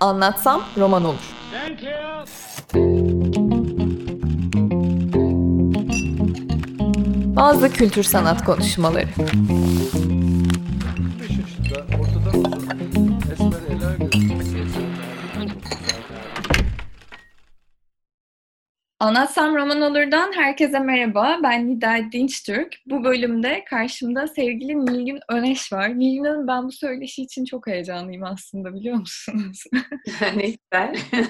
Anlatsam roman olur. Bazı kültür sanat konuşmaları. Anlatsam Roman Olur'dan herkese merhaba. Ben Nida Dinçtürk. Bu bölümde karşımda sevgili Nilgün Öneş var. Nilgün Hanım ben bu söyleşi için çok heyecanlıyım aslında biliyor musunuz? ne güzel.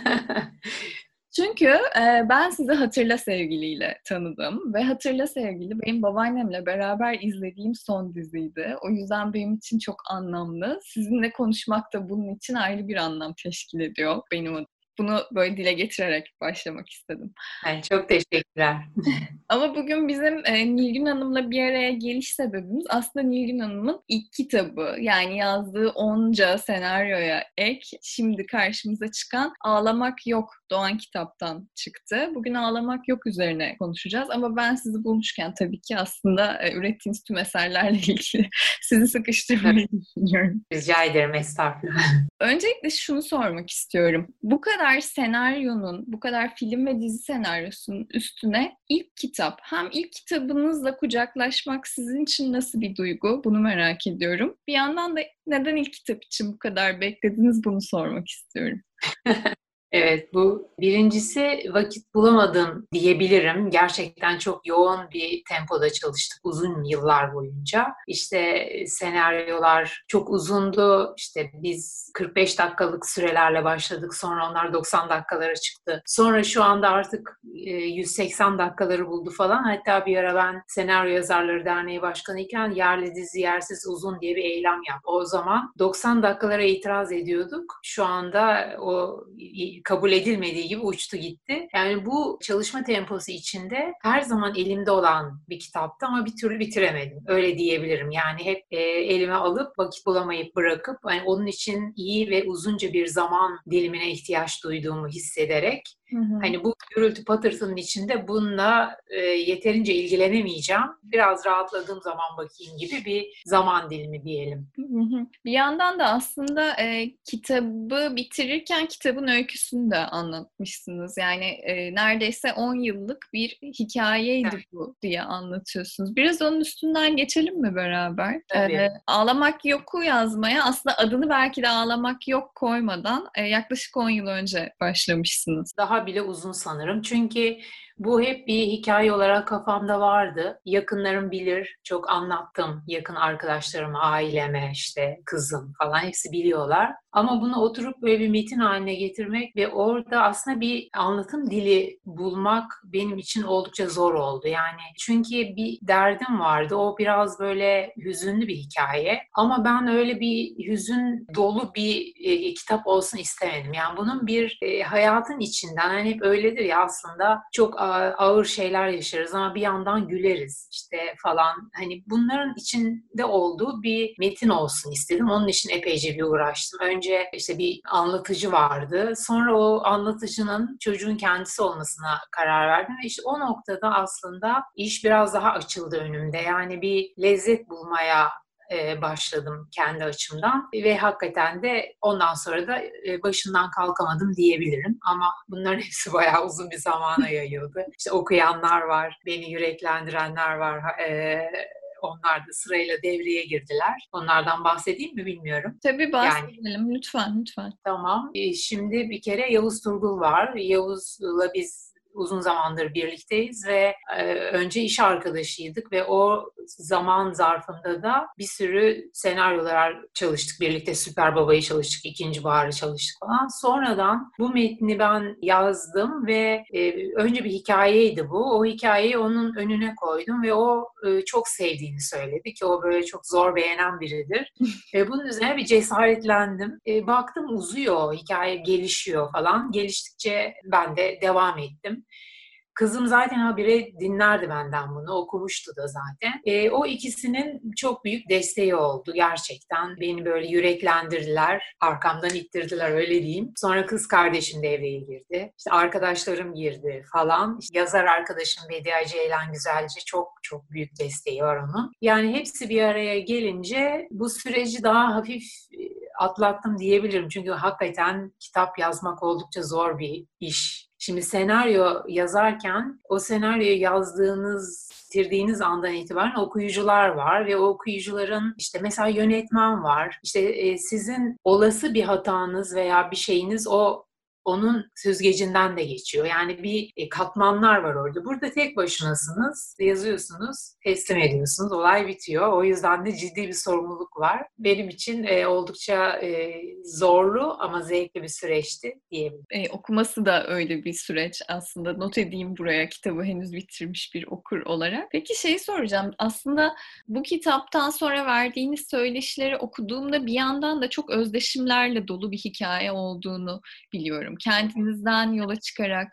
Çünkü e, ben sizi Hatırla Sevgili'yle tanıdım ve Hatırla Sevgili benim babaannemle beraber izlediğim son diziydi. O yüzden benim için çok anlamlı. Sizinle konuşmak da bunun için ayrı bir anlam teşkil ediyor benim adıma. Bunu böyle dile getirerek başlamak istedim. Yani çok teşekkürler. Ama bugün bizim e, Nilgün Hanım'la bir araya geliş sebebimiz aslında Nilgün Hanım'ın ilk kitabı. Yani yazdığı onca senaryoya ek şimdi karşımıza çıkan Ağlamak Yok Doğan kitaptan çıktı. Bugün Ağlamak Yok üzerine konuşacağız ama ben sizi bulmuşken tabii ki aslında e, ürettiğiniz tüm eserlerle ilgili sizi sıkıştırmayı düşünüyorum. Rica ederim estağfurullah. Öncelikle şunu sormak istiyorum. Bu kadar senaryonun, bu kadar film ve dizi senaryosunun üstüne ilk kitap, hem ilk kitabınızla kucaklaşmak sizin için nasıl bir duygu? Bunu merak ediyorum. Bir yandan da neden ilk kitap için bu kadar beklediniz bunu sormak istiyorum. Evet bu birincisi vakit bulamadım diyebilirim. Gerçekten çok yoğun bir tempoda çalıştık uzun yıllar boyunca. İşte senaryolar çok uzundu. İşte biz 45 dakikalık sürelerle başladık. Sonra onlar 90 dakikalara çıktı. Sonra şu anda artık 180 dakikaları buldu falan. Hatta bir ara ben Senaryo Yazarları Derneği Başkanı iken yerli dizi yersiz uzun diye bir eylem yaptım. O zaman 90 dakikalara itiraz ediyorduk. Şu anda o kabul edilmediği gibi uçtu gitti. Yani bu çalışma temposu içinde her zaman elimde olan bir kitaptı ama bir türlü bitiremedim. Öyle diyebilirim. Yani hep e, elime alıp vakit bulamayıp bırakıp yani onun için iyi ve uzunca bir zaman dilimine ihtiyaç duyduğumu hissederek Hı hı. Hani bu gürültü patırtının içinde bununla e, yeterince ilgilenemeyeceğim. Biraz rahatladığım zaman bakayım gibi bir zaman dilimi diyelim. Hı hı. Bir yandan da aslında e, kitabı bitirirken kitabın öyküsünü de anlatmışsınız. Yani e, neredeyse 10 yıllık bir hikayeydi evet. bu diye anlatıyorsunuz. Biraz onun üstünden geçelim mi beraber? Tabii. E, ağlamak Yok'u yazmaya aslında adını belki de Ağlamak Yok koymadan e, yaklaşık 10 yıl önce başlamışsınız. Daha bile uzun sanırım. Çünkü bu hep bir hikaye olarak kafamda vardı. Yakınlarım bilir, çok anlattım yakın arkadaşlarıma, aileme, işte kızım falan hepsi biliyorlar. Ama bunu oturup böyle bir metin haline getirmek ve orada aslında bir anlatım dili bulmak benim için oldukça zor oldu. Yani çünkü bir derdim vardı. O biraz böyle hüzünlü bir hikaye. Ama ben öyle bir hüzün dolu bir e, kitap olsun istemedim. Yani bunun bir e, hayatın içinden hani hep öyledir ya aslında çok ağır şeyler yaşarız ama bir yandan güleriz işte falan. Hani bunların içinde olduğu bir metin olsun istedim. Onun için epeyce bir uğraştım. Önce işte bir anlatıcı vardı. Sonra o anlatıcının çocuğun kendisi olmasına karar verdim ve işte o noktada aslında iş biraz daha açıldı önümde. Yani bir lezzet bulmaya e, başladım kendi açımdan ve hakikaten de ondan sonra da e, başından kalkamadım diyebilirim ama bunların hepsi bayağı uzun bir zamana yayıldı. İşte okuyanlar var, beni yüreklendirenler var, e, onlar da sırayla devreye girdiler. Onlardan bahsedeyim mi bilmiyorum. Tabii bahsedelim yani, lütfen lütfen. Tamam. Şimdi bir kere Yavuz Turgul var. Yavuz'la biz uzun zamandır birlikteyiz ve e, önce iş arkadaşıydık ve o zaman zarfında da bir sürü senaryolar çalıştık birlikte. Süper Baba'yı çalıştık, ikinci Bahar'ı çalıştık falan. Sonradan bu metni ben yazdım ve e, önce bir hikayeydi bu. O hikayeyi onun önüne koydum ve o e, çok sevdiğini söyledi ki o böyle çok zor beğenen biridir. ve bunun üzerine bir cesaretlendim. E, baktım uzuyor, hikaye gelişiyor falan. Geliştikçe ben de devam ettim. Kızım zaten habire dinlerdi benden bunu, okumuştu da zaten. E, o ikisinin çok büyük desteği oldu gerçekten. Beni böyle yüreklendirdiler, arkamdan ittirdiler öyle diyeyim. Sonra kız kardeşim devreye girdi. İşte arkadaşlarım girdi falan. İşte yazar arkadaşım Bediye Ceylan Güzelce çok çok büyük desteği var onun. Yani hepsi bir araya gelince bu süreci daha hafif e, atlattım diyebilirim. Çünkü hakikaten kitap yazmak oldukça zor bir iş. Şimdi senaryo yazarken o senaryoyu yazdığınız bitirdiğiniz andan itibaren okuyucular var ve o okuyucuların işte mesela yönetmen var. İşte e, sizin olası bir hatanız veya bir şeyiniz o onun süzgecinden de geçiyor. Yani bir e, katmanlar var orada. Burada tek başınasınız, yazıyorsunuz, teslim ediyorsunuz, olay bitiyor. O yüzden de ciddi bir sorumluluk var. Benim için e, oldukça e, zorlu ama zevkli bir süreçti diyebilirim. E, okuması da öyle bir süreç aslında. Not edeyim buraya kitabı henüz bitirmiş bir okur olarak. Peki şeyi soracağım. Aslında bu kitaptan sonra verdiğiniz söyleşileri okuduğumda bir yandan da çok özdeşimlerle dolu bir hikaye olduğunu biliyorum kendinizden yola çıkarak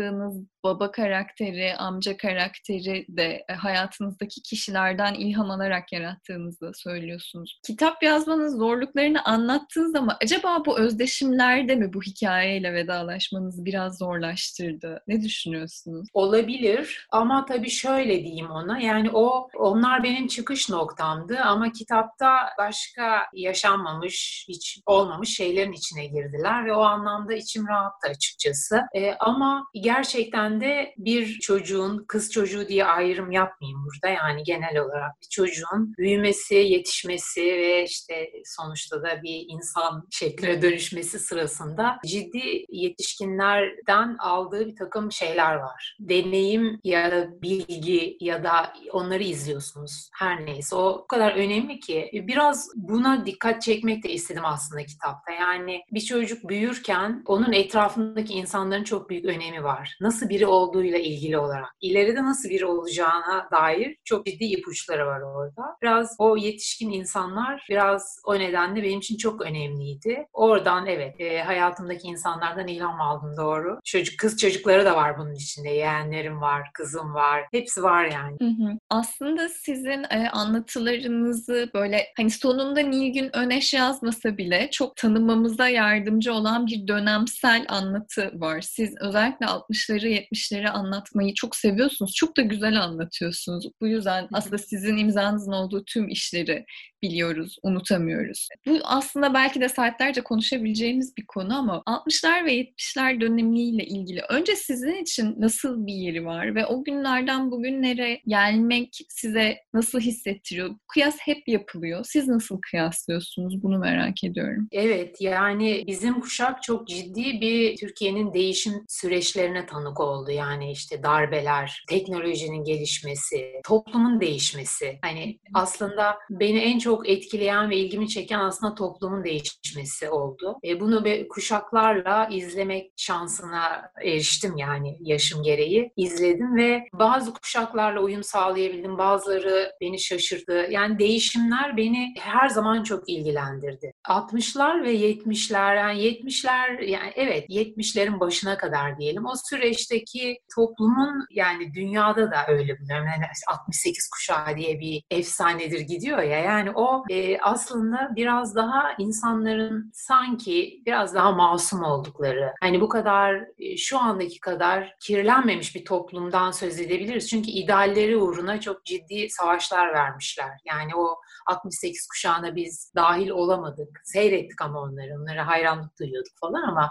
yarattığınız baba karakteri, amca karakteri de e, hayatınızdaki kişilerden ilham alarak yarattığınızı söylüyorsunuz. Kitap yazmanın zorluklarını anlattığınız ama acaba bu özdeşimlerde mi bu hikayeyle vedalaşmanızı biraz zorlaştırdı? Ne düşünüyorsunuz? Olabilir ama tabii şöyle diyeyim ona. Yani o onlar benim çıkış noktamdı ama kitapta başka yaşanmamış, hiç olmamış şeylerin içine girdiler ve o anlamda içim rahattı açıkçası. Ee, ama gerçekten de bir çocuğun, kız çocuğu diye ayrım yapmayayım burada. Yani genel olarak bir çocuğun büyümesi, yetişmesi ve işte sonuçta da bir insan şekline dönüşmesi sırasında ciddi yetişkinlerden aldığı bir takım şeyler var. Deneyim ya da bilgi ya da onları izliyorsunuz. Her neyse o kadar önemli ki biraz buna dikkat çekmek de istedim aslında kitapta. Yani bir çocuk büyürken onun etrafındaki insanların çok büyük önemi var. Nasıl bir biri olduğuyla ilgili olarak. İleride nasıl biri olacağına dair çok ciddi ipuçları var orada. Biraz o yetişkin insanlar biraz o nedenle benim için çok önemliydi. Oradan evet e, hayatımdaki insanlardan ilham aldım doğru. Çocuk kız çocukları da var bunun içinde. Yeğenlerim var, kızım var. Hepsi var yani. Hı hı. Aslında sizin e, anlatılarınızı böyle hani sonunda Nilgün Öneş yazmasa bile çok tanımamıza yardımcı olan bir dönemsel anlatı var. Siz özellikle 60'ları 70'leri anlatmayı çok seviyorsunuz. Çok da güzel anlatıyorsunuz. Bu yüzden aslında sizin imzanızın olduğu tüm işleri biliyoruz, unutamıyoruz. Bu aslında belki de saatlerce konuşabileceğimiz bir konu ama 60'lar ve 70'ler dönemiyle ilgili önce sizin için nasıl bir yeri var ve o günlerden bugünlere gelmek size nasıl hissettiriyor? Kıyas hep yapılıyor. Siz nasıl kıyaslıyorsunuz? Bunu merak ediyorum. Evet yani bizim kuşak çok ciddi bir Türkiye'nin değişim süreçlerine tanık oldu. Yani işte darbeler, teknolojinin gelişmesi, toplumun değişmesi. Hani aslında beni en çok çok etkileyen ve ilgimi çeken aslında toplumun değişmesi oldu. E, bunu bir kuşaklarla izlemek şansına eriştim yani yaşım gereği. izledim ve bazı kuşaklarla uyum sağlayabildim. Bazıları beni şaşırdı. Yani değişimler beni her zaman çok ilgilendirdi. 60'lar ve 70'ler yani 70'ler yani evet 70'lerin başına kadar diyelim. O süreçteki toplumun yani dünyada da öyle buluyorum. Yani 68 kuşağı diye bir efsanedir gidiyor ya. Yani o e, aslında biraz daha insanların sanki biraz daha masum oldukları, hani bu kadar e, şu andaki kadar kirlenmemiş bir toplumdan söz edebiliriz. Çünkü idealleri uğruna çok ciddi savaşlar vermişler. Yani o 68 kuşağına biz dahil olamadık. Seyrettik ama onları. Onlara hayranlık duyuyorduk falan ama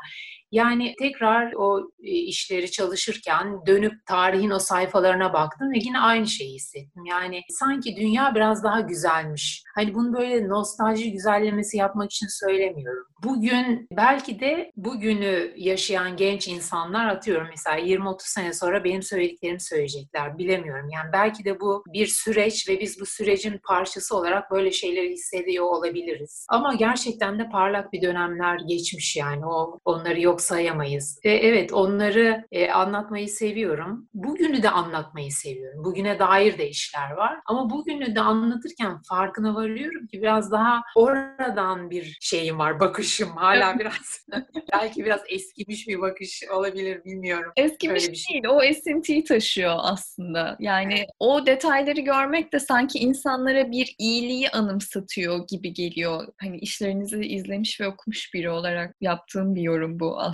yani tekrar o e, işleri çalışırken dönüp tarihin o sayfalarına baktım ve yine aynı şeyi hissettim. Yani sanki dünya biraz daha güzelmiş. Hani bunu böyle nostalji güzellemesi yapmak için söylemiyorum. Bugün belki de bugünü yaşayan genç insanlar atıyorum mesela 20-30 sene sonra benim söylediklerimi söyleyecekler. Bilemiyorum. Yani belki de bu bir süreç ve biz bu sürecin parçası olarak böyle şeyleri hissediyor olabiliriz. Ama gerçekten de parlak bir dönemler geçmiş yani o onları yok sayamayız. Ve evet onları e, anlatmayı seviyorum. Bugünü de anlatmayı seviyorum. Bugüne dair de işler var. Ama bugünü de anlatırken farkına varıyorum ki biraz daha oradan bir şeyim var, bakışım hala biraz belki biraz eskimiş bir bakış olabilir bilmiyorum. Eskimiş Öyle bir şey. değil, o esintiyi taşıyor aslında. Yani evet. o detayları görmek de sanki insanlara bir iyiliği anımsatıyor gibi geliyor. Hani işlerinizi izlemiş ve okumuş biri olarak yaptığım bir yorum bu aslında.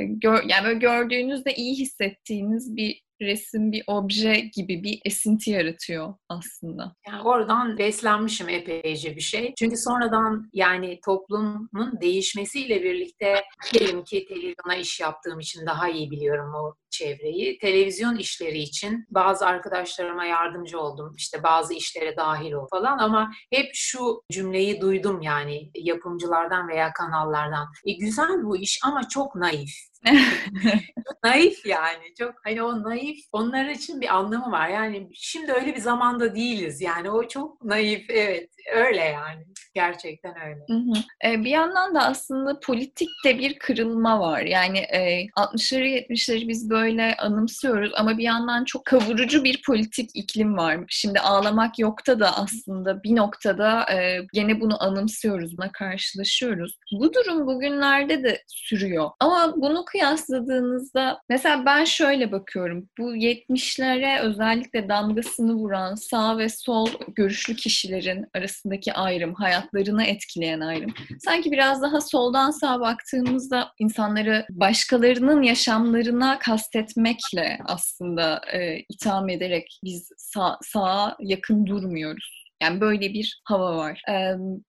Gör, yani böyle gördüğünüzde iyi hissettiğiniz bir resim bir obje gibi bir esinti yaratıyor aslında. Yani oradan beslenmişim epeyce bir şey. Çünkü sonradan yani toplumun değişmesiyle birlikte diyelim ki televizyona iş yaptığım için daha iyi biliyorum o çevreyi. Televizyon işleri için bazı arkadaşlarıma yardımcı oldum. İşte bazı işlere dahil ol falan ama hep şu cümleyi duydum yani yapımcılardan veya kanallardan. E güzel bu iş ama çok naif. naif yani. Çok hani o naif onlar için bir anlamı var. Yani şimdi öyle bir zamanda değiliz. Yani o çok naif. Evet öyle yani. Gerçekten öyle. Hı hı. Ee, bir yandan da aslında politikte bir kırılma var. Yani e, 60'ları 70'leri biz böyle anımsıyoruz ama bir yandan çok kavurucu bir politik iklim var. Şimdi ağlamak yokta da aslında bir noktada e, gene bunu anımsıyoruz, buna karşılaşıyoruz. Bu durum bugünlerde de sürüyor. Ama bunu kıyasladığınızda mesela ben şöyle bakıyorum. Bu 70'lere özellikle damgasını vuran sağ ve sol görüşlü kişilerin arasındaki ayrım, hayatlarını etkileyen ayrım. Sanki biraz daha soldan sağa baktığımızda insanları başkalarının yaşamlarına kastetmekle aslında e, itham ederek biz sağ, sağa yakın durmuyoruz. Yani böyle bir hava var. Ee,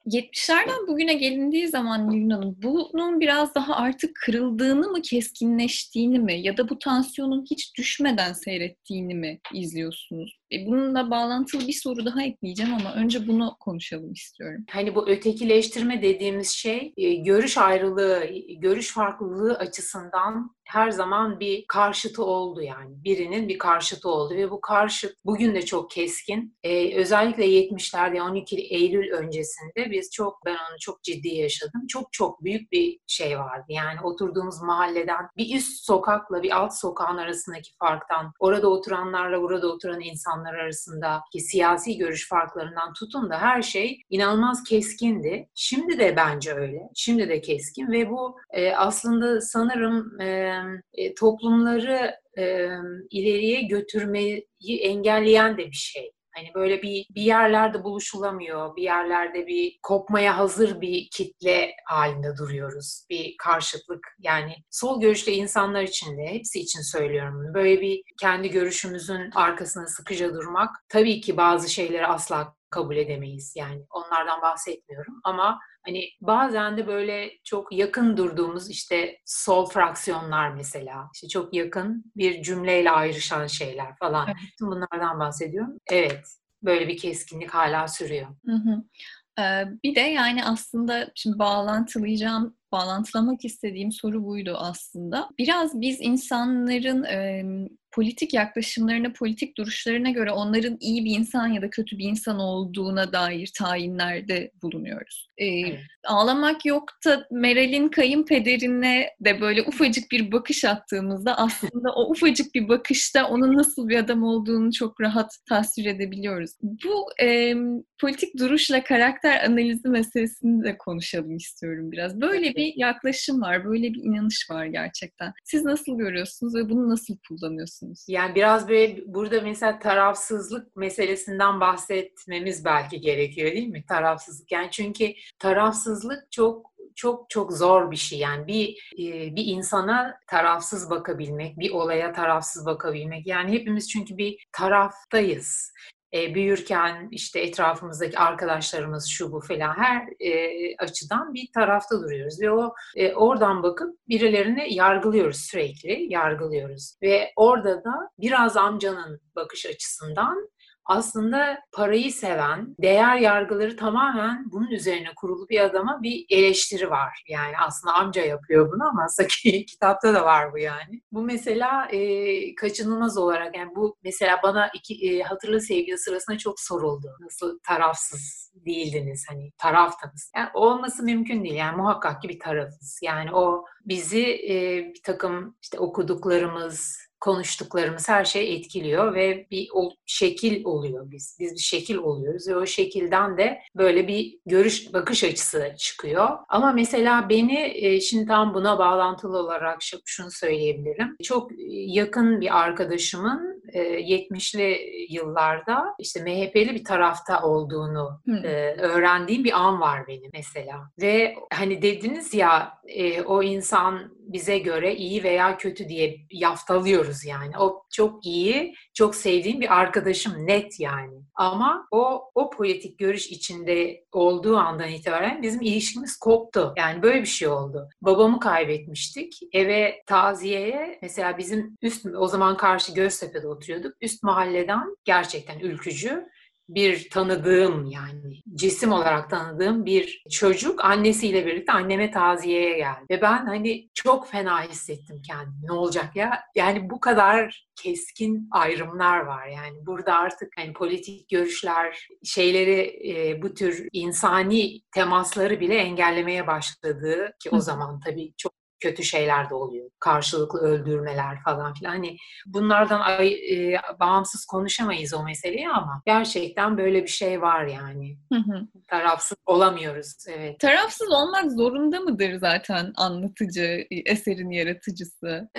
70'lerden bugüne gelindiği zaman Nilgün Hanım bunun biraz daha artık kırıldığını mı, keskinleştiğini mi ya da bu tansiyonun hiç düşmeden seyrettiğini mi izliyorsunuz? E, bununla bağlantılı bir soru daha ekleyeceğim ama önce bunu konuşalım istiyorum. Hani bu ötekileştirme dediğimiz şey görüş ayrılığı, görüş farklılığı açısından her zaman bir karşıtı oldu yani. Birinin bir karşıtı oldu ve bu karşıt bugün de çok keskin. Ee, özellikle 70'lerde 12 Eylül öncesinde biz çok ben onu çok ciddi yaşadım. Çok çok büyük bir şey vardı. Yani oturduğumuz mahalleden bir üst sokakla bir alt sokağın arasındaki farktan orada oturanlarla burada oturan insanlar arasındaki siyasi görüş farklarından tutun da her şey inanılmaz keskindi. Şimdi de bence öyle. Şimdi de keskin ve bu e, aslında sanırım e, e, toplumları e, ileriye götürmeyi engelleyen de bir şey. Hani böyle bir bir yerlerde buluşulamıyor, bir yerlerde bir kopmaya hazır bir kitle halinde duruyoruz. Bir karşıtlık yani sol görüşlü insanlar için de hepsi için söylüyorum. Böyle bir kendi görüşümüzün arkasına sıkıca durmak tabii ki bazı şeyleri asla kabul edemeyiz. Yani onlardan bahsetmiyorum ama hani bazen de böyle çok yakın durduğumuz işte sol fraksiyonlar mesela işte çok yakın bir cümleyle ayrışan şeyler falan. Evet. Bunlardan bahsediyorum. Evet. Böyle bir keskinlik hala sürüyor. Hı hı. bir de yani aslında şimdi bağlantılayacağım bağlantılamak istediğim soru buydu aslında. Biraz biz insanların politik yaklaşımlarına, politik duruşlarına göre onların iyi bir insan ya da kötü bir insan olduğuna dair tayinlerde bulunuyoruz. Ee, evet. Ağlamak yok da Meral'in kayınpederine de böyle ufacık bir bakış attığımızda aslında o ufacık bir bakışta onun nasıl bir adam olduğunu çok rahat tasvir edebiliyoruz. Bu e, politik duruşla karakter analizi meselesini de konuşalım istiyorum biraz. Böyle bir yaklaşım var, böyle bir inanış var gerçekten. Siz nasıl görüyorsunuz ve bunu nasıl kullanıyorsunuz? Yani biraz böyle burada mesela tarafsızlık meselesinden bahsetmemiz belki gerekiyor değil mi? Tarafsızlık. Yani çünkü tarafsızlık çok çok çok zor bir şey yani bir e, bir insana tarafsız bakabilmek, bir olaya tarafsız bakabilmek. Yani hepimiz çünkü bir taraftayız e, büyürken işte etrafımızdaki arkadaşlarımız şu bu falan her e, açıdan bir tarafta duruyoruz ve o e, oradan bakıp birilerini yargılıyoruz sürekli yargılıyoruz. Ve orada da biraz amcanın bakış açısından aslında parayı seven, değer yargıları tamamen bunun üzerine kurulu bir adama bir eleştiri var. Yani aslında amca yapıyor bunu ama kitapta da var bu yani. Bu mesela e, kaçınılmaz olarak yani bu mesela bana iki e, hatırlı sevgili sırasında çok soruldu. Nasıl tarafsız değildiniz hani taraftınız. Yani olması mümkün değil yani muhakkak ki bir tarafız. Yani o bizi e, bir takım işte okuduklarımız, konuştuklarımız her şey etkiliyor ve bir o, şekil oluyor biz. Biz bir şekil oluyoruz ve o şekilden de böyle bir görüş, bakış açısı çıkıyor. Ama mesela beni e, şimdi tam buna bağlantılı olarak şunu söyleyebilirim. Çok yakın bir arkadaşımın 70'li yıllarda işte MHP'li bir tarafta olduğunu hmm. öğrendiğim bir an var benim mesela. Ve hani dediniz ya o insan bize göre iyi veya kötü diye yaftalıyoruz yani. O çok iyi, çok sevdiğim bir arkadaşım net yani. Ama o o politik görüş içinde olduğu andan itibaren bizim ilişkimiz koptu. Yani böyle bir şey oldu. Babamı kaybetmiştik. Eve taziyeye mesela bizim üst o zaman karşı Göztepe'de oturuyorduk. Üst mahalleden gerçekten ülkücü bir tanıdığım yani cisim olarak tanıdığım bir çocuk annesiyle birlikte anneme taziyeye geldi. Ve ben hani çok fena hissettim kendimi. Ne olacak ya? Yani bu kadar keskin ayrımlar var. Yani burada artık hani politik görüşler, şeyleri e, bu tür insani temasları bile engellemeye başladı ki o zaman tabii çok kötü şeyler de oluyor. Karşılıklı öldürmeler falan filan. Hani bunlardan ay, e, bağımsız konuşamayız o meseleyi ama gerçekten böyle bir şey var yani. Hı hı. Tarafsız olamıyoruz. Evet. Tarafsız olmak zorunda mıdır zaten anlatıcı, eserin yaratıcısı?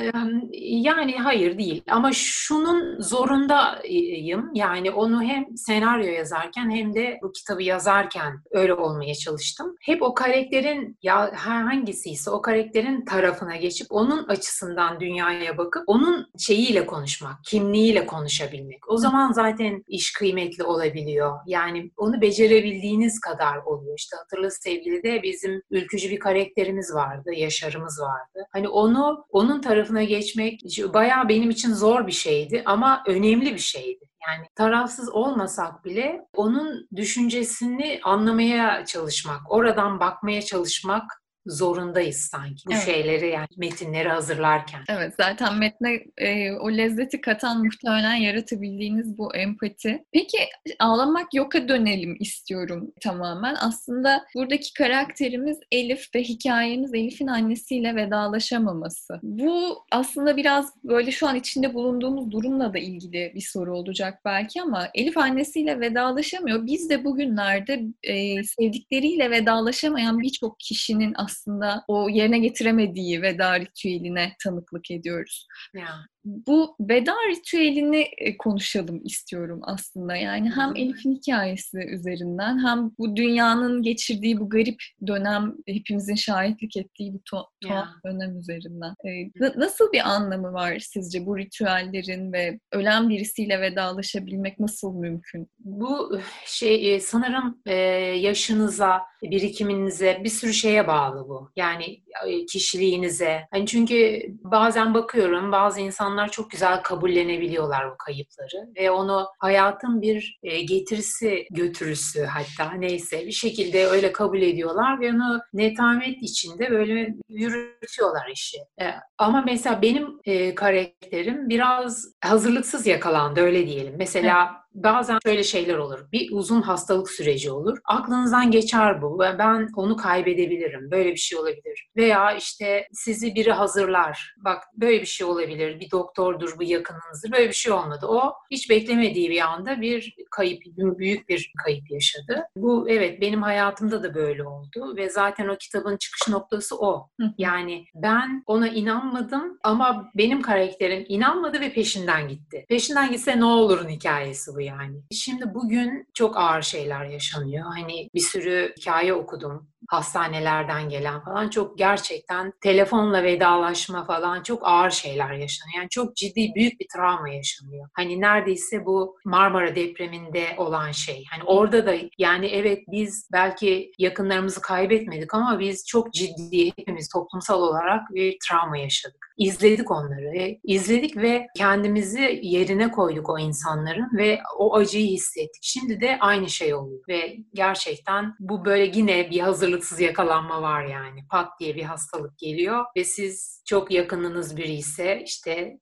Yani hayır değil. Ama şunun zorundayım. Yani onu hem senaryo yazarken hem de bu kitabı yazarken öyle olmaya çalıştım. Hep o karakterin ya hangisiyse o karakterin tarafına geçip onun açısından dünyaya bakıp onun şeyiyle konuşmak, kimliğiyle konuşabilmek. O zaman zaten iş kıymetli olabiliyor. Yani onu becerebildiğiniz kadar oluyor. İşte hatırlı sevgili de bizim ülkücü bir karakterimiz vardı, Yaşar'ımız vardı. Hani onu onun tarafına geçmek bayağı benim için zor bir şeydi ama önemli bir şeydi. Yani tarafsız olmasak bile onun düşüncesini anlamaya çalışmak, oradan bakmaya çalışmak zorundayız sanki bu evet. şeyleri yani metinleri hazırlarken. Evet zaten metne e, o lezzeti katan muhtemelen yaratabildiğiniz bu empati. Peki ağlamak yoka dönelim istiyorum tamamen. Aslında buradaki karakterimiz Elif ve hikayemiz Elif'in annesiyle vedalaşamaması. Bu aslında biraz böyle şu an içinde bulunduğumuz durumla da ilgili bir soru olacak belki ama Elif annesiyle vedalaşamıyor. Biz de bugünlerde e, sevdikleriyle vedalaşamayan birçok kişinin aslında aslında o yerine getiremediği veda ritüeline tanıklık ediyoruz. Ya bu veda ritüelini e, konuşalım istiyorum aslında. Yani hem Elif'in hikayesi üzerinden hem bu dünyanın geçirdiği bu garip dönem, hepimizin şahitlik ettiği bu tuhaf yeah. dönem üzerinden. Ee, nasıl bir anlamı var sizce bu ritüellerin ve ölen birisiyle vedalaşabilmek nasıl mümkün? Bu şey e, sanırım e, yaşınıza, birikiminize bir sürü şeye bağlı bu. Yani kişiliğinize. Hani çünkü bazen bakıyorum bazı insanlar insanlar çok güzel kabullenebiliyorlar bu kayıpları ve onu hayatın bir e, getirisi götürüsü hatta neyse bir şekilde öyle kabul ediyorlar ve onu netamet içinde böyle yürütüyorlar işi. E, ama mesela benim e, karakterim biraz hazırlıksız yakalandı öyle diyelim. Mesela bazen şöyle şeyler olur. Bir uzun hastalık süreci olur. Aklınızdan geçer bu. Ben onu kaybedebilirim. Böyle bir şey olabilir. Veya işte sizi biri hazırlar. Bak böyle bir şey olabilir. Bir doktordur, bu yakınınızdır. Böyle bir şey olmadı. O hiç beklemediği bir anda bir kayıp, büyük bir kayıp yaşadı. Bu evet benim hayatımda da böyle oldu ve zaten o kitabın çıkış noktası o. Yani ben ona inanmadım ama benim karakterim inanmadı ve peşinden gitti. Peşinden gitse ne olurun hikayesi bu yani. Şimdi bugün çok ağır şeyler yaşanıyor. Hani bir sürü hikaye okudum hastanelerden gelen falan çok gerçekten telefonla vedalaşma falan çok ağır şeyler yaşanıyor. Yani çok ciddi büyük bir travma yaşanıyor. Hani neredeyse bu Marmara depreminde olan şey. Hani orada da yani evet biz belki yakınlarımızı kaybetmedik ama biz çok ciddi hepimiz toplumsal olarak bir travma yaşadık. izledik onları. izledik ve kendimizi yerine koyduk o insanların ve o acıyı hissettik. Şimdi de aynı şey oluyor ve gerçekten bu böyle yine bir hazırlıksız yakalanma var yani. Pat diye bir hastalık geliyor ve siz çok yakınınız biri ise işte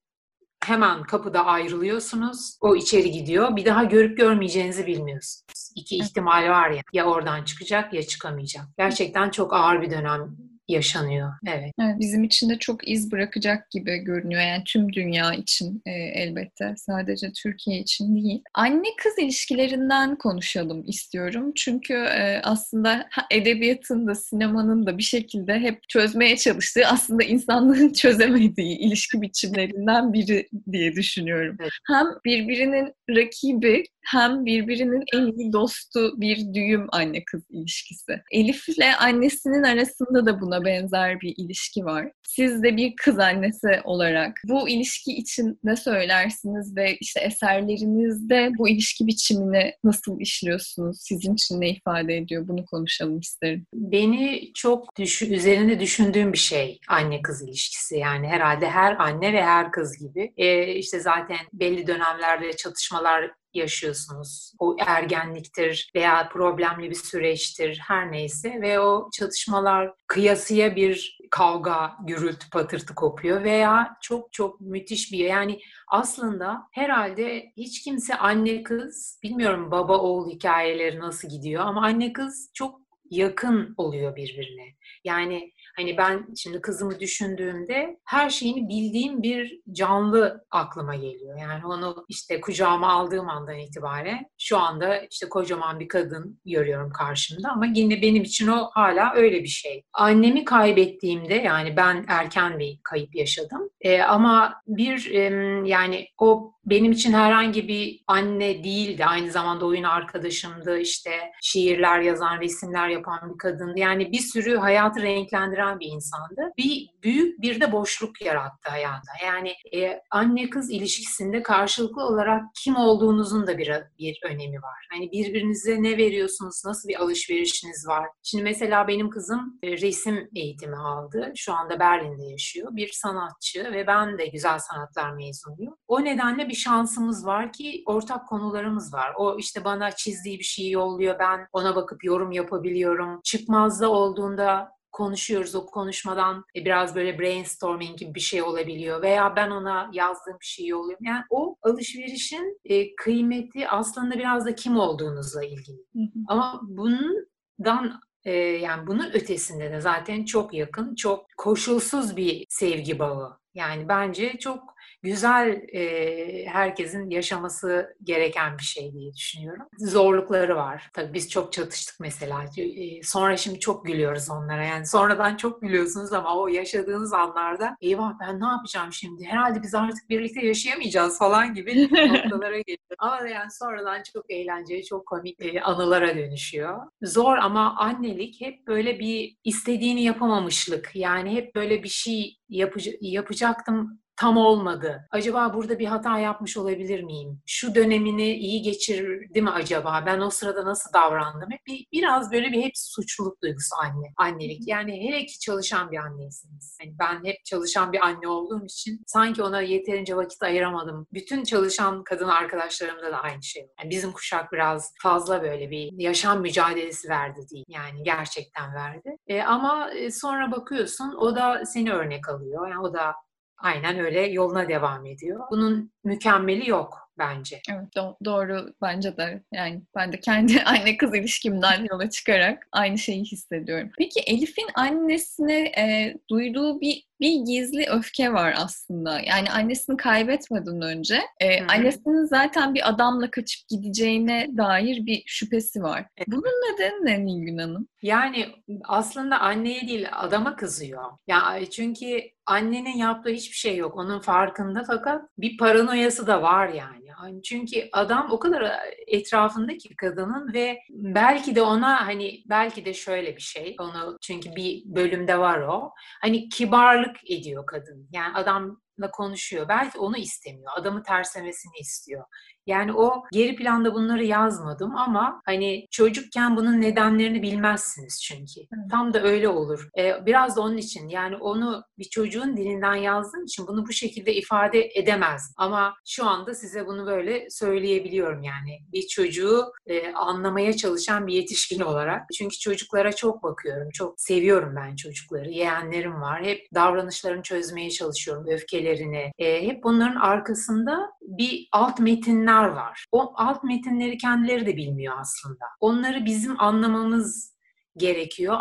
hemen kapıda ayrılıyorsunuz. O içeri gidiyor. Bir daha görüp görmeyeceğinizi bilmiyorsunuz. İki ihtimal var ya. Ya oradan çıkacak ya çıkamayacak. Gerçekten çok ağır bir dönem yaşanıyor. Evet. evet. Bizim için de çok iz bırakacak gibi görünüyor. Yani tüm dünya için e, elbette. Sadece Türkiye için değil. Anne kız ilişkilerinden konuşalım istiyorum. Çünkü e, aslında edebiyatın da sinemanın da bir şekilde hep çözmeye çalıştığı aslında insanlığın çözemediği ilişki biçimlerinden biri diye düşünüyorum. Evet. Hem birbirinin rakibi hem birbirinin en iyi dostu bir düğüm anne kız ilişkisi. Elif ile annesinin arasında da buna benzer bir ilişki var. Siz de bir kız annesi olarak bu ilişki için ne söylersiniz ve işte eserlerinizde bu ilişki biçimini nasıl işliyorsunuz? Sizin için ne ifade ediyor? Bunu konuşalım isterim. Beni çok düş üzerinde düşündüğüm bir şey anne kız ilişkisi. Yani herhalde her anne ve her kız gibi. Ee, işte zaten belli dönemlerde çatışmalar yaşıyorsunuz. O ergenliktir veya problemli bir süreçtir her neyse ve o çatışmalar kıyasıya bir kavga, gürültü, patırtı kopuyor veya çok çok müthiş bir yani aslında herhalde hiç kimse anne kız bilmiyorum baba oğul hikayeleri nasıl gidiyor ama anne kız çok yakın oluyor birbirine. Yani Hani ben şimdi kızımı düşündüğümde her şeyini bildiğim bir canlı aklıma geliyor. Yani onu işte kucağıma aldığım andan itibaren şu anda işte kocaman bir kadın görüyorum karşımda ama yine benim için o hala öyle bir şey. Annemi kaybettiğimde yani ben erken bir kayıp yaşadım. E, ama bir e, yani o benim için herhangi bir anne değildi. Aynı zamanda oyun arkadaşımdı. işte şiirler yazan, resimler yapan bir kadındı. Yani bir sürü hayatı renklendiren bir insandı. Bir büyük bir de boşluk yarattı hayatta. Yani e, anne kız ilişkisinde karşılıklı olarak kim olduğunuzun da bir, bir önemi var. Hani birbirinize ne veriyorsunuz, nasıl bir alışverişiniz var. Şimdi mesela benim kızım e, resim eğitimi aldı. Şu anda Berlin'de yaşıyor. Bir sanatçı ve ben de güzel sanatlar mezunuyum. O nedenle bir şansımız var ki ortak konularımız var. O işte bana çizdiği bir şeyi yolluyor. Ben ona bakıp yorum yapabiliyorum. Çıkmazda olduğunda konuşuyoruz o konuşmadan e, biraz böyle brainstorming gibi bir şey olabiliyor veya ben ona yazdığım bir şey yolluyorum. Yani o alışverişin e, kıymeti aslında biraz da kim olduğunuzla ilgili. Ama bundan e, yani bunun ötesinde de zaten çok yakın, çok koşulsuz bir sevgi bağı. Yani bence çok güzel e, herkesin yaşaması gereken bir şey diye düşünüyorum. Zorlukları var. Tabii biz çok çatıştık mesela. E, sonra şimdi çok gülüyoruz onlara. Yani sonradan çok gülüyorsunuz ama o yaşadığınız anlarda eyvah ben ne yapacağım şimdi? Herhalde biz artık birlikte yaşayamayacağız falan gibi noktalara geliyor. Ama yani sonradan çok eğlenceli, çok komik e, anılara dönüşüyor. Zor ama annelik hep böyle bir istediğini yapamamışlık. Yani hep böyle bir şey yapıcı, yapacaktım tam olmadı. Acaba burada bir hata yapmış olabilir miyim? Şu dönemini iyi geçirdi mi acaba? Ben o sırada nasıl davrandım? Hep bir, biraz böyle bir hep suçluluk duygusu anne, annelik. Yani hele ki çalışan bir anneysiniz. Yani ben hep çalışan bir anne olduğum için sanki ona yeterince vakit ayıramadım. Bütün çalışan kadın arkadaşlarımda da aynı şey. Yani bizim kuşak biraz fazla böyle bir yaşam mücadelesi verdi değil. Yani gerçekten verdi. E, ama e, sonra bakıyorsun o da seni örnek alıyor. Yani o da aynen öyle yoluna devam ediyor. Bunun mükemmeli yok bence. Evet do- doğru bence de. Yani ben de kendi anne kız ilişkimden yola çıkarak aynı şeyi hissediyorum. Peki Elif'in annesine e, duyduğu bir bir gizli öfke var aslında. Yani annesini kaybetmeden önce e, annesinin zaten bir adamla kaçıp gideceğine dair bir şüphesi var. Bunun nedeni ne Nilgün Hanım? Yani aslında anneye değil adama kızıyor. Ya çünkü annenin yaptığı hiçbir şey yok. Onun farkında fakat bir paranoyası da var yani. Çünkü adam o kadar e, etrafındaki kadının ve belki de ona hani belki de şöyle bir şey. Onu çünkü bir bölümde var o. Hani kibarlık ediyor kadın. Yani adamla konuşuyor. Belki onu istemiyor. Adamı terslemesini istiyor. Yani o geri planda bunları yazmadım ama hani çocukken bunun nedenlerini bilmezsiniz çünkü. Evet. Tam da öyle olur. Ee, biraz da onun için yani onu bir çocuğun dilinden yazdığım için bunu bu şekilde ifade edemez. Ama şu anda size bunu böyle söyleyebiliyorum yani. Bir çocuğu e, anlamaya çalışan bir yetişkin olarak. Çünkü çocuklara çok bakıyorum. Çok seviyorum ben çocukları. Yeğenlerim var. Hep davranışlarını çözmeye çalışıyorum. Öfkelerini. E, hep bunların arkasında bir alt metinler var. O alt metinleri kendileri de bilmiyor aslında. Onları bizim anlamamız gerekiyor.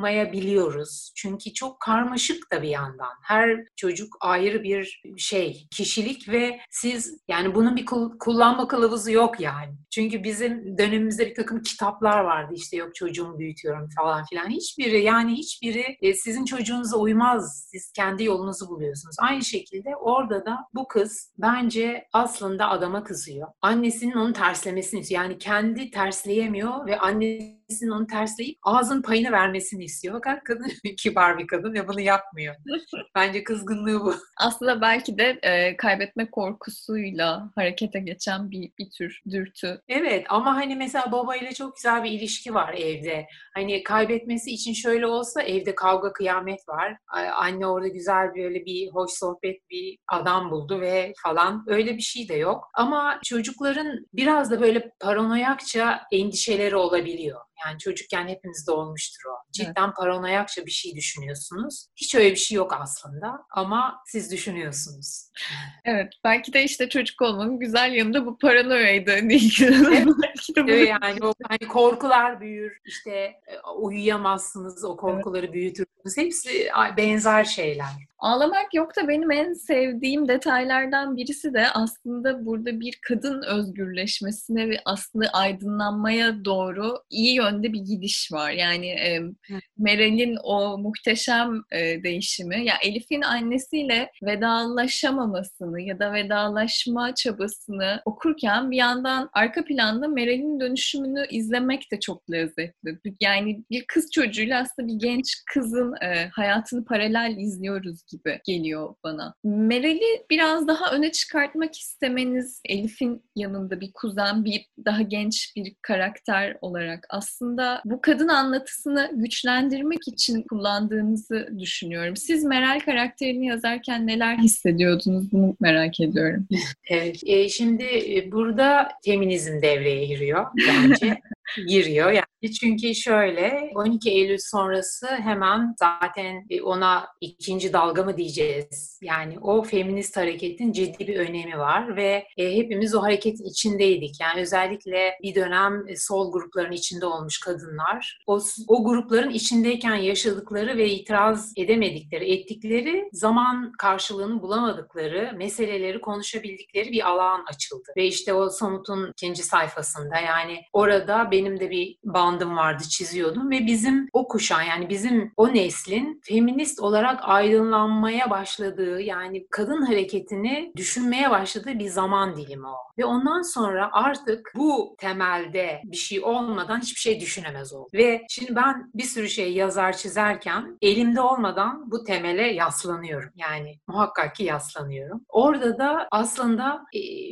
Anlayamayabiliyoruz. Çünkü çok karmaşık da bir yandan. Her çocuk ayrı bir şey, kişilik ve siz yani bunun bir kullanma kılavuzu yok yani. Çünkü bizim dönemimizde bir takım kitaplar vardı işte yok çocuğumu büyütüyorum falan filan. Hiçbiri yani hiçbiri e, sizin çocuğunuza uymaz. Siz kendi yolunuzu buluyorsunuz. Aynı şekilde orada da bu kız bence aslında adama kızıyor. Annesinin onu terslemesini istiyor. Yani kendi tersleyemiyor ve annesinin onu tersleyip ağzın payını vermesini istiyor. Fakat kadın kibar bir kadın ve bunu yapmıyor. Bence kızgınlığı bu. Aslında belki de e, kaybetme korkusuyla harekete geçen bir, bir tür dürtü Evet ama hani mesela babayla çok güzel bir ilişki var evde. Hani kaybetmesi için şöyle olsa evde kavga kıyamet var. Anne orada güzel böyle bir hoş sohbet bir adam buldu ve falan öyle bir şey de yok. Ama çocukların biraz da böyle paranoyakça endişeleri olabiliyor. Yani çocukken hepimizde olmuştur o. Cidden evet. paranoyakça bir şey düşünüyorsunuz. Hiç öyle bir şey yok aslında ama siz düşünüyorsunuz. Evet. Belki de işte çocuk olmanın güzel yanında bu paranoyaydı. Evet. belki de. Evet, yani o hani korkular büyür. İşte e, uyuyamazsınız. O korkuları evet. büyütürsünüz. Hepsi benzer şeyler. Ağlamak yok da benim en sevdiğim detaylardan birisi de aslında burada bir kadın özgürleşmesine ve aslında aydınlanmaya doğru iyi yönde bir gidiş var. Yani e, Meral'in o muhteşem e, değişimi, ya Elif'in annesiyle vedalaşamamasını ya da vedalaşma çabasını okurken bir yandan arka planda Meral'in dönüşümünü izlemek de çok lezzetli. Yani bir kız çocuğuyla aslında bir genç kızın e, hayatını paralel izliyoruz gibi geliyor bana. Meral'i biraz daha öne çıkartmak istemeniz Elif'in yanında bir kuzen, bir daha genç bir karakter olarak aslında bu kadın anlatısını güçlendirmek için kullandığınızı düşünüyorum. Siz Meral karakterini yazarken neler hissediyordunuz bunu merak ediyorum. Evet, e, şimdi e, burada feminizm devreye giriyor bence. giriyor. Yani çünkü şöyle 12 Eylül sonrası hemen zaten ona ikinci dalga mı diyeceğiz? Yani o feminist hareketin ciddi bir önemi var ve e, hepimiz o hareketin içindeydik. Yani özellikle bir dönem e, sol grupların içinde olmuş kadınlar o, o grupların içindeyken yaşadıkları ve itiraz edemedikleri, ettikleri zaman karşılığını bulamadıkları meseleleri konuşabildikleri bir alan açıldı. Ve işte o somutun ikinci sayfasında yani orada benim de bir bandım vardı çiziyordum ve bizim o kuşağın yani bizim o neslin feminist olarak aydınlanmaya başladığı yani kadın hareketini düşünmeye başladığı bir zaman dilimi o. Ve ondan sonra artık bu temelde bir şey olmadan hiçbir şey düşünemez oldu. Ve şimdi ben bir sürü şey yazar çizerken elimde olmadan bu temele yaslanıyorum. Yani muhakkak ki yaslanıyorum. Orada da aslında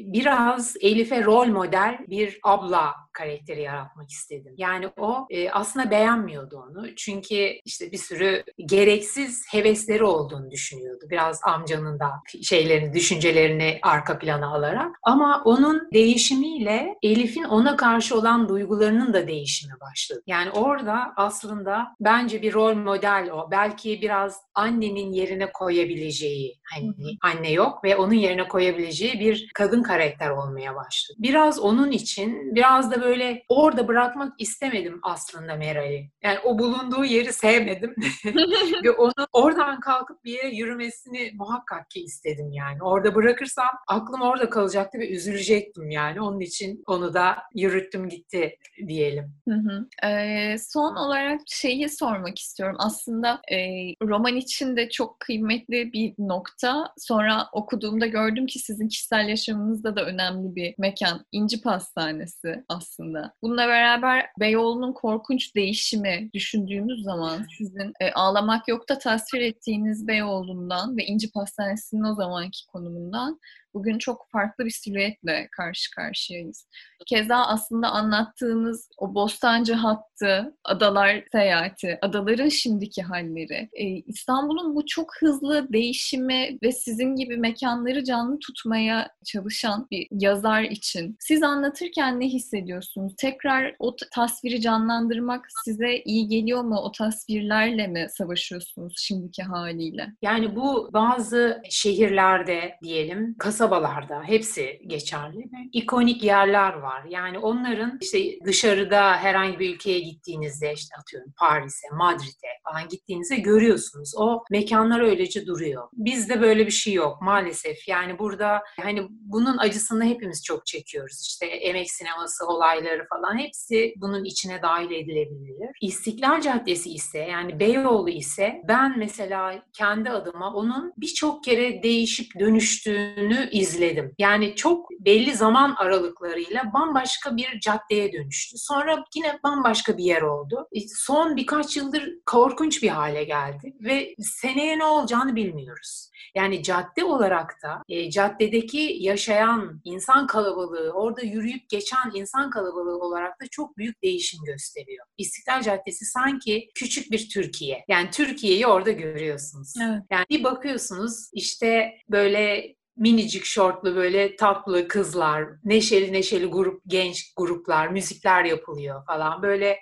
biraz Elif'e rol model bir abla karakteri yaratmak istedim. Yani o e, aslında beğenmiyordu onu. Çünkü işte bir sürü gereksiz hevesleri olduğunu düşünüyordu. Biraz amcanın da şeylerini, düşüncelerini arka plana alarak. Ama onun değişimiyle Elif'in ona karşı olan duygularının da değişimi başladı. Yani orada aslında bence bir rol model o. Belki biraz annenin yerine koyabileceği, hani anne yok ve onun yerine koyabileceği bir kadın karakter olmaya başladı. Biraz onun için, biraz da böyle orada bırakmak istemedim aslında Meral'i. Yani o bulunduğu yeri sevmedim ve onu oradan kalkıp bir yere yürümesini muhakkak ki istedim yani. Orada bırakırsam aklım orada kalacaktı ve üzülecektim yani. Onun için onu da yürüttüm gitti diyelim. Hı hı. Ee, son olarak şeyi sormak istiyorum. Aslında e, roman için de çok kıymetli bir nokta. Sonra okuduğumda gördüm ki sizin kişisel yaşamınızda da önemli bir mekan. İnci Pastanesi aslında. Bununla beraber Beyoğlu'nun korkunç değişimi düşündüğümüz zaman sizin e, Ağlamak Yok'ta tasvir ettiğiniz Beyoğlu'ndan ve İnci Pastanesi'nin o zamanki konumundan bugün çok farklı bir silüetle karşı karşıyayız. Keza aslında anlattığınız o Bostancı hattı, adalar seyahati, adaların şimdiki halleri, e, İstanbul'un bu çok hızlı değişimi ve sizin gibi mekanları canlı tutmaya çalışan bir yazar için siz anlatırken ne hissediyorsunuz? Tekrar o tasviri canlandırmak size iyi geliyor mu? O tasvirlerle mi savaşıyorsunuz şimdiki haliyle? Yani bu bazı şehirlerde diyelim, kasabalarda hepsi geçerli. İkonik yerler var. Yani onların işte dışarıda herhangi bir ülkeye gittiğinizde işte atıyorum Paris'e, Madrid'e falan gittiğinizde görüyorsunuz. O mekanlar öylece duruyor. Bizde böyle bir şey yok maalesef. Yani burada hani bunun acısını hepimiz çok çekiyoruz. İşte emek sineması olayları falan hepsi bunun içine dahil edilebilir. İstiklal Caddesi ise yani Beyoğlu ise ben mesela kendi adıma onun birçok kere değişip dönüştüğünü izledim. Yani çok belli zaman aralıklarıyla bambaşka bir caddeye dönüştü. Sonra yine bambaşka bir yer oldu. E, son birkaç yıldır korkunç bir hale geldi ve seneye ne olacağını bilmiyoruz. Yani cadde olarak da e, caddedeki yaşayan insan kalabalığı, orada yürüyüp geçen insan kalabalığı olarak da çok büyük değişim gösteriyor. İstiklal Caddesi sanki küçük bir Türkiye. Yani Türkiye'yi orada görüyorsunuz. Evet. Yani bir bakıyorsunuz işte böyle minicik şortlu böyle tatlı kızlar, neşeli neşeli grup genç gruplar, müzikler yapılıyor falan. Böyle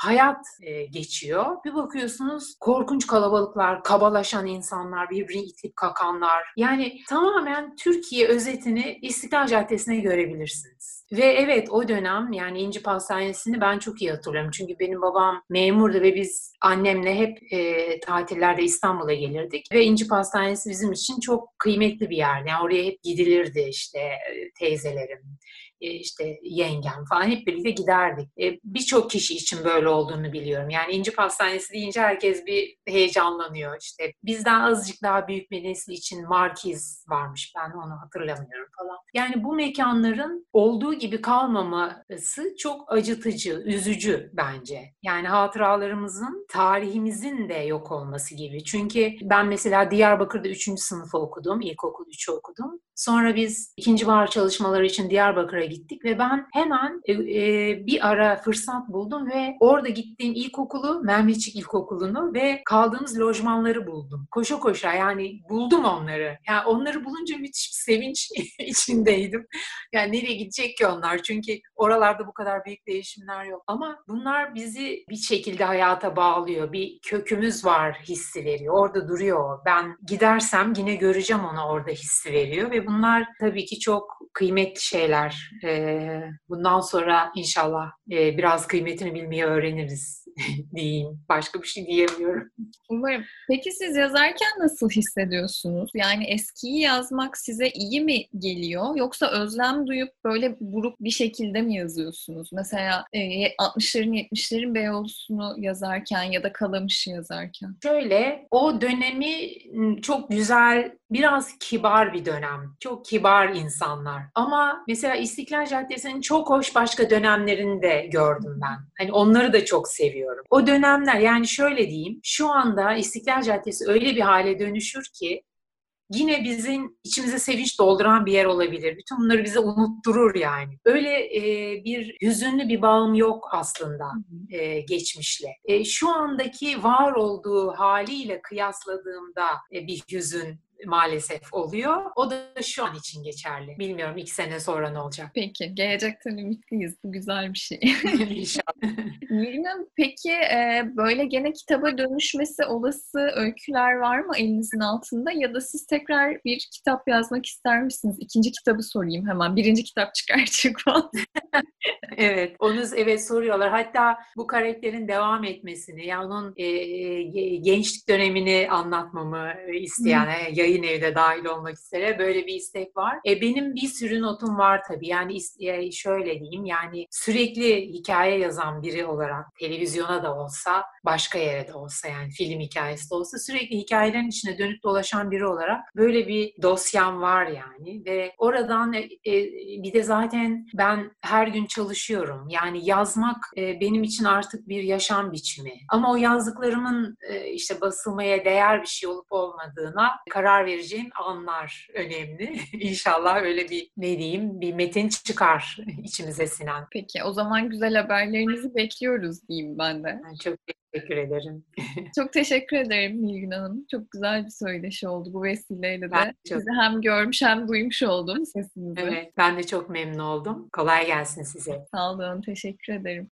hayat e, geçiyor. Bir bakıyorsunuz korkunç kalabalıklar, kabalaşan insanlar, birbirini itip kakanlar. Yani tamamen Türkiye özetini İstiklal Caddesi'ne görebilirsiniz. Ve evet o dönem yani İnci Pastanesi'ni ben çok iyi hatırlıyorum. Çünkü benim babam memurdu ve biz annemle hep e, tatillerde İstanbul'a gelirdik. Ve İnci Pastanesi bizim için çok kıymetli bir yer. Yani oraya hep gidilirdi işte e, teyzelerim, işte yengem falan hep birlikte giderdik. E, birçok kişi için böyle olduğunu biliyorum. Yani İnci Pastanesi deyince herkes bir heyecanlanıyor. İşte bizden azıcık daha büyük bir nesil için Markiz varmış. Ben onu hatırlamıyorum falan. Yani bu mekanların olduğu gibi kalmaması çok acıtıcı, üzücü bence. Yani hatıralarımızın, tarihimizin de yok olması gibi. Çünkü ben mesela Diyarbakır'da 3. sınıfı okudum. İlkokul 3'ü okudum. Sonra biz ikinci bahar çalışmaları için Diyarbakır'a gittik ve ben hemen e, e, bir ara fırsat buldum ve orada gittiğim ilkokulu, Mehmetçik İlkokulu'nu ve kaldığımız lojmanları buldum. Koşa koşa yani buldum onları. Yani onları bulunca müthiş bir sevinç içindeydim. Yani nereye gidecek ki onlar? Çünkü oralarda bu kadar büyük değişimler yok. Ama bunlar bizi bir şekilde hayata bağlıyor. Bir kökümüz var hissi veriyor. Orada duruyor. Ben gidersem yine göreceğim onu orada hissi veriyor ve bunlar tabii ki çok kıymetli şeyler. Ee, bundan sonra inşallah e, biraz kıymetini bilmeyi öğreniriz diyeyim. Başka bir şey diyemiyorum. Umarım. Peki siz yazarken nasıl hissediyorsunuz? Yani eskiyi yazmak size iyi mi geliyor? Yoksa özlem duyup böyle buruk bir şekilde mi yazıyorsunuz? Mesela e, 60'ların 70'lerin Beyoğlu'sunu yazarken ya da Kalamış'ı yazarken. Şöyle, o dönemi çok güzel, biraz kibar bir dönem. Çok kibar insanlar. Ama mesela İstiklal Caddesi'nin çok hoş başka dönemlerini de gördüm ben. Hani onları da çok seviyorum. O dönemler yani şöyle diyeyim. Şu anda İstiklal Caddesi öyle bir hale dönüşür ki yine bizim içimize sevinç dolduran bir yer olabilir. Bütün bunları bize unutturur yani. Öyle e, bir hüzünlü bir bağım yok aslında e, geçmişle. E, şu andaki var olduğu haliyle kıyasladığımda e, bir hüzün maalesef oluyor. O da şu an için geçerli. Bilmiyorum iki sene sonra ne olacak. Peki. Gelecekten ümitliyiz. Bu güzel bir şey. İnşallah. Nilgün peki e, böyle gene kitaba dönüşmesi olası öyküler var mı elinizin altında? Ya da siz tekrar bir kitap yazmak ister misiniz? İkinci kitabı sorayım hemen. Birinci kitap çıkar çıkmaz. evet. Onu evet soruyorlar. Hatta bu karakterin devam etmesini, yani onun e, e, gençlik dönemini anlatmamı isteyen, hmm. yayın yayın evde dahil olmak üzere böyle bir istek var. E, benim bir sürü notum var tabii. Yani e, şöyle diyeyim yani sürekli hikaye yazan çalışan biri olarak televizyona da olsa, başka yere de olsa yani film hikayesi de olsa sürekli hikayelerin içine dönüp dolaşan biri olarak böyle bir dosyam var yani ve oradan e, e, bir de zaten ben her gün çalışıyorum. Yani yazmak e, benim için artık bir yaşam biçimi. Ama o yazdıklarımın e, işte basılmaya değer bir şey olup olmadığına karar vereceğim anlar önemli. İnşallah öyle bir ne diyeyim bir metin çıkar içimize sinen. Peki o zaman güzel haberlerinizi bekliyoruz diyeyim ben de. Çok teşekkür ederim. çok teşekkür ederim Nilgün Hanım. Çok güzel bir söyleşi oldu bu vesileyle de. Ben çok... Sizi hem görmüş hem duymuş oldum sesinizi. Evet ben de çok memnun oldum. Kolay gelsin size. Sağ olun. Teşekkür ederim.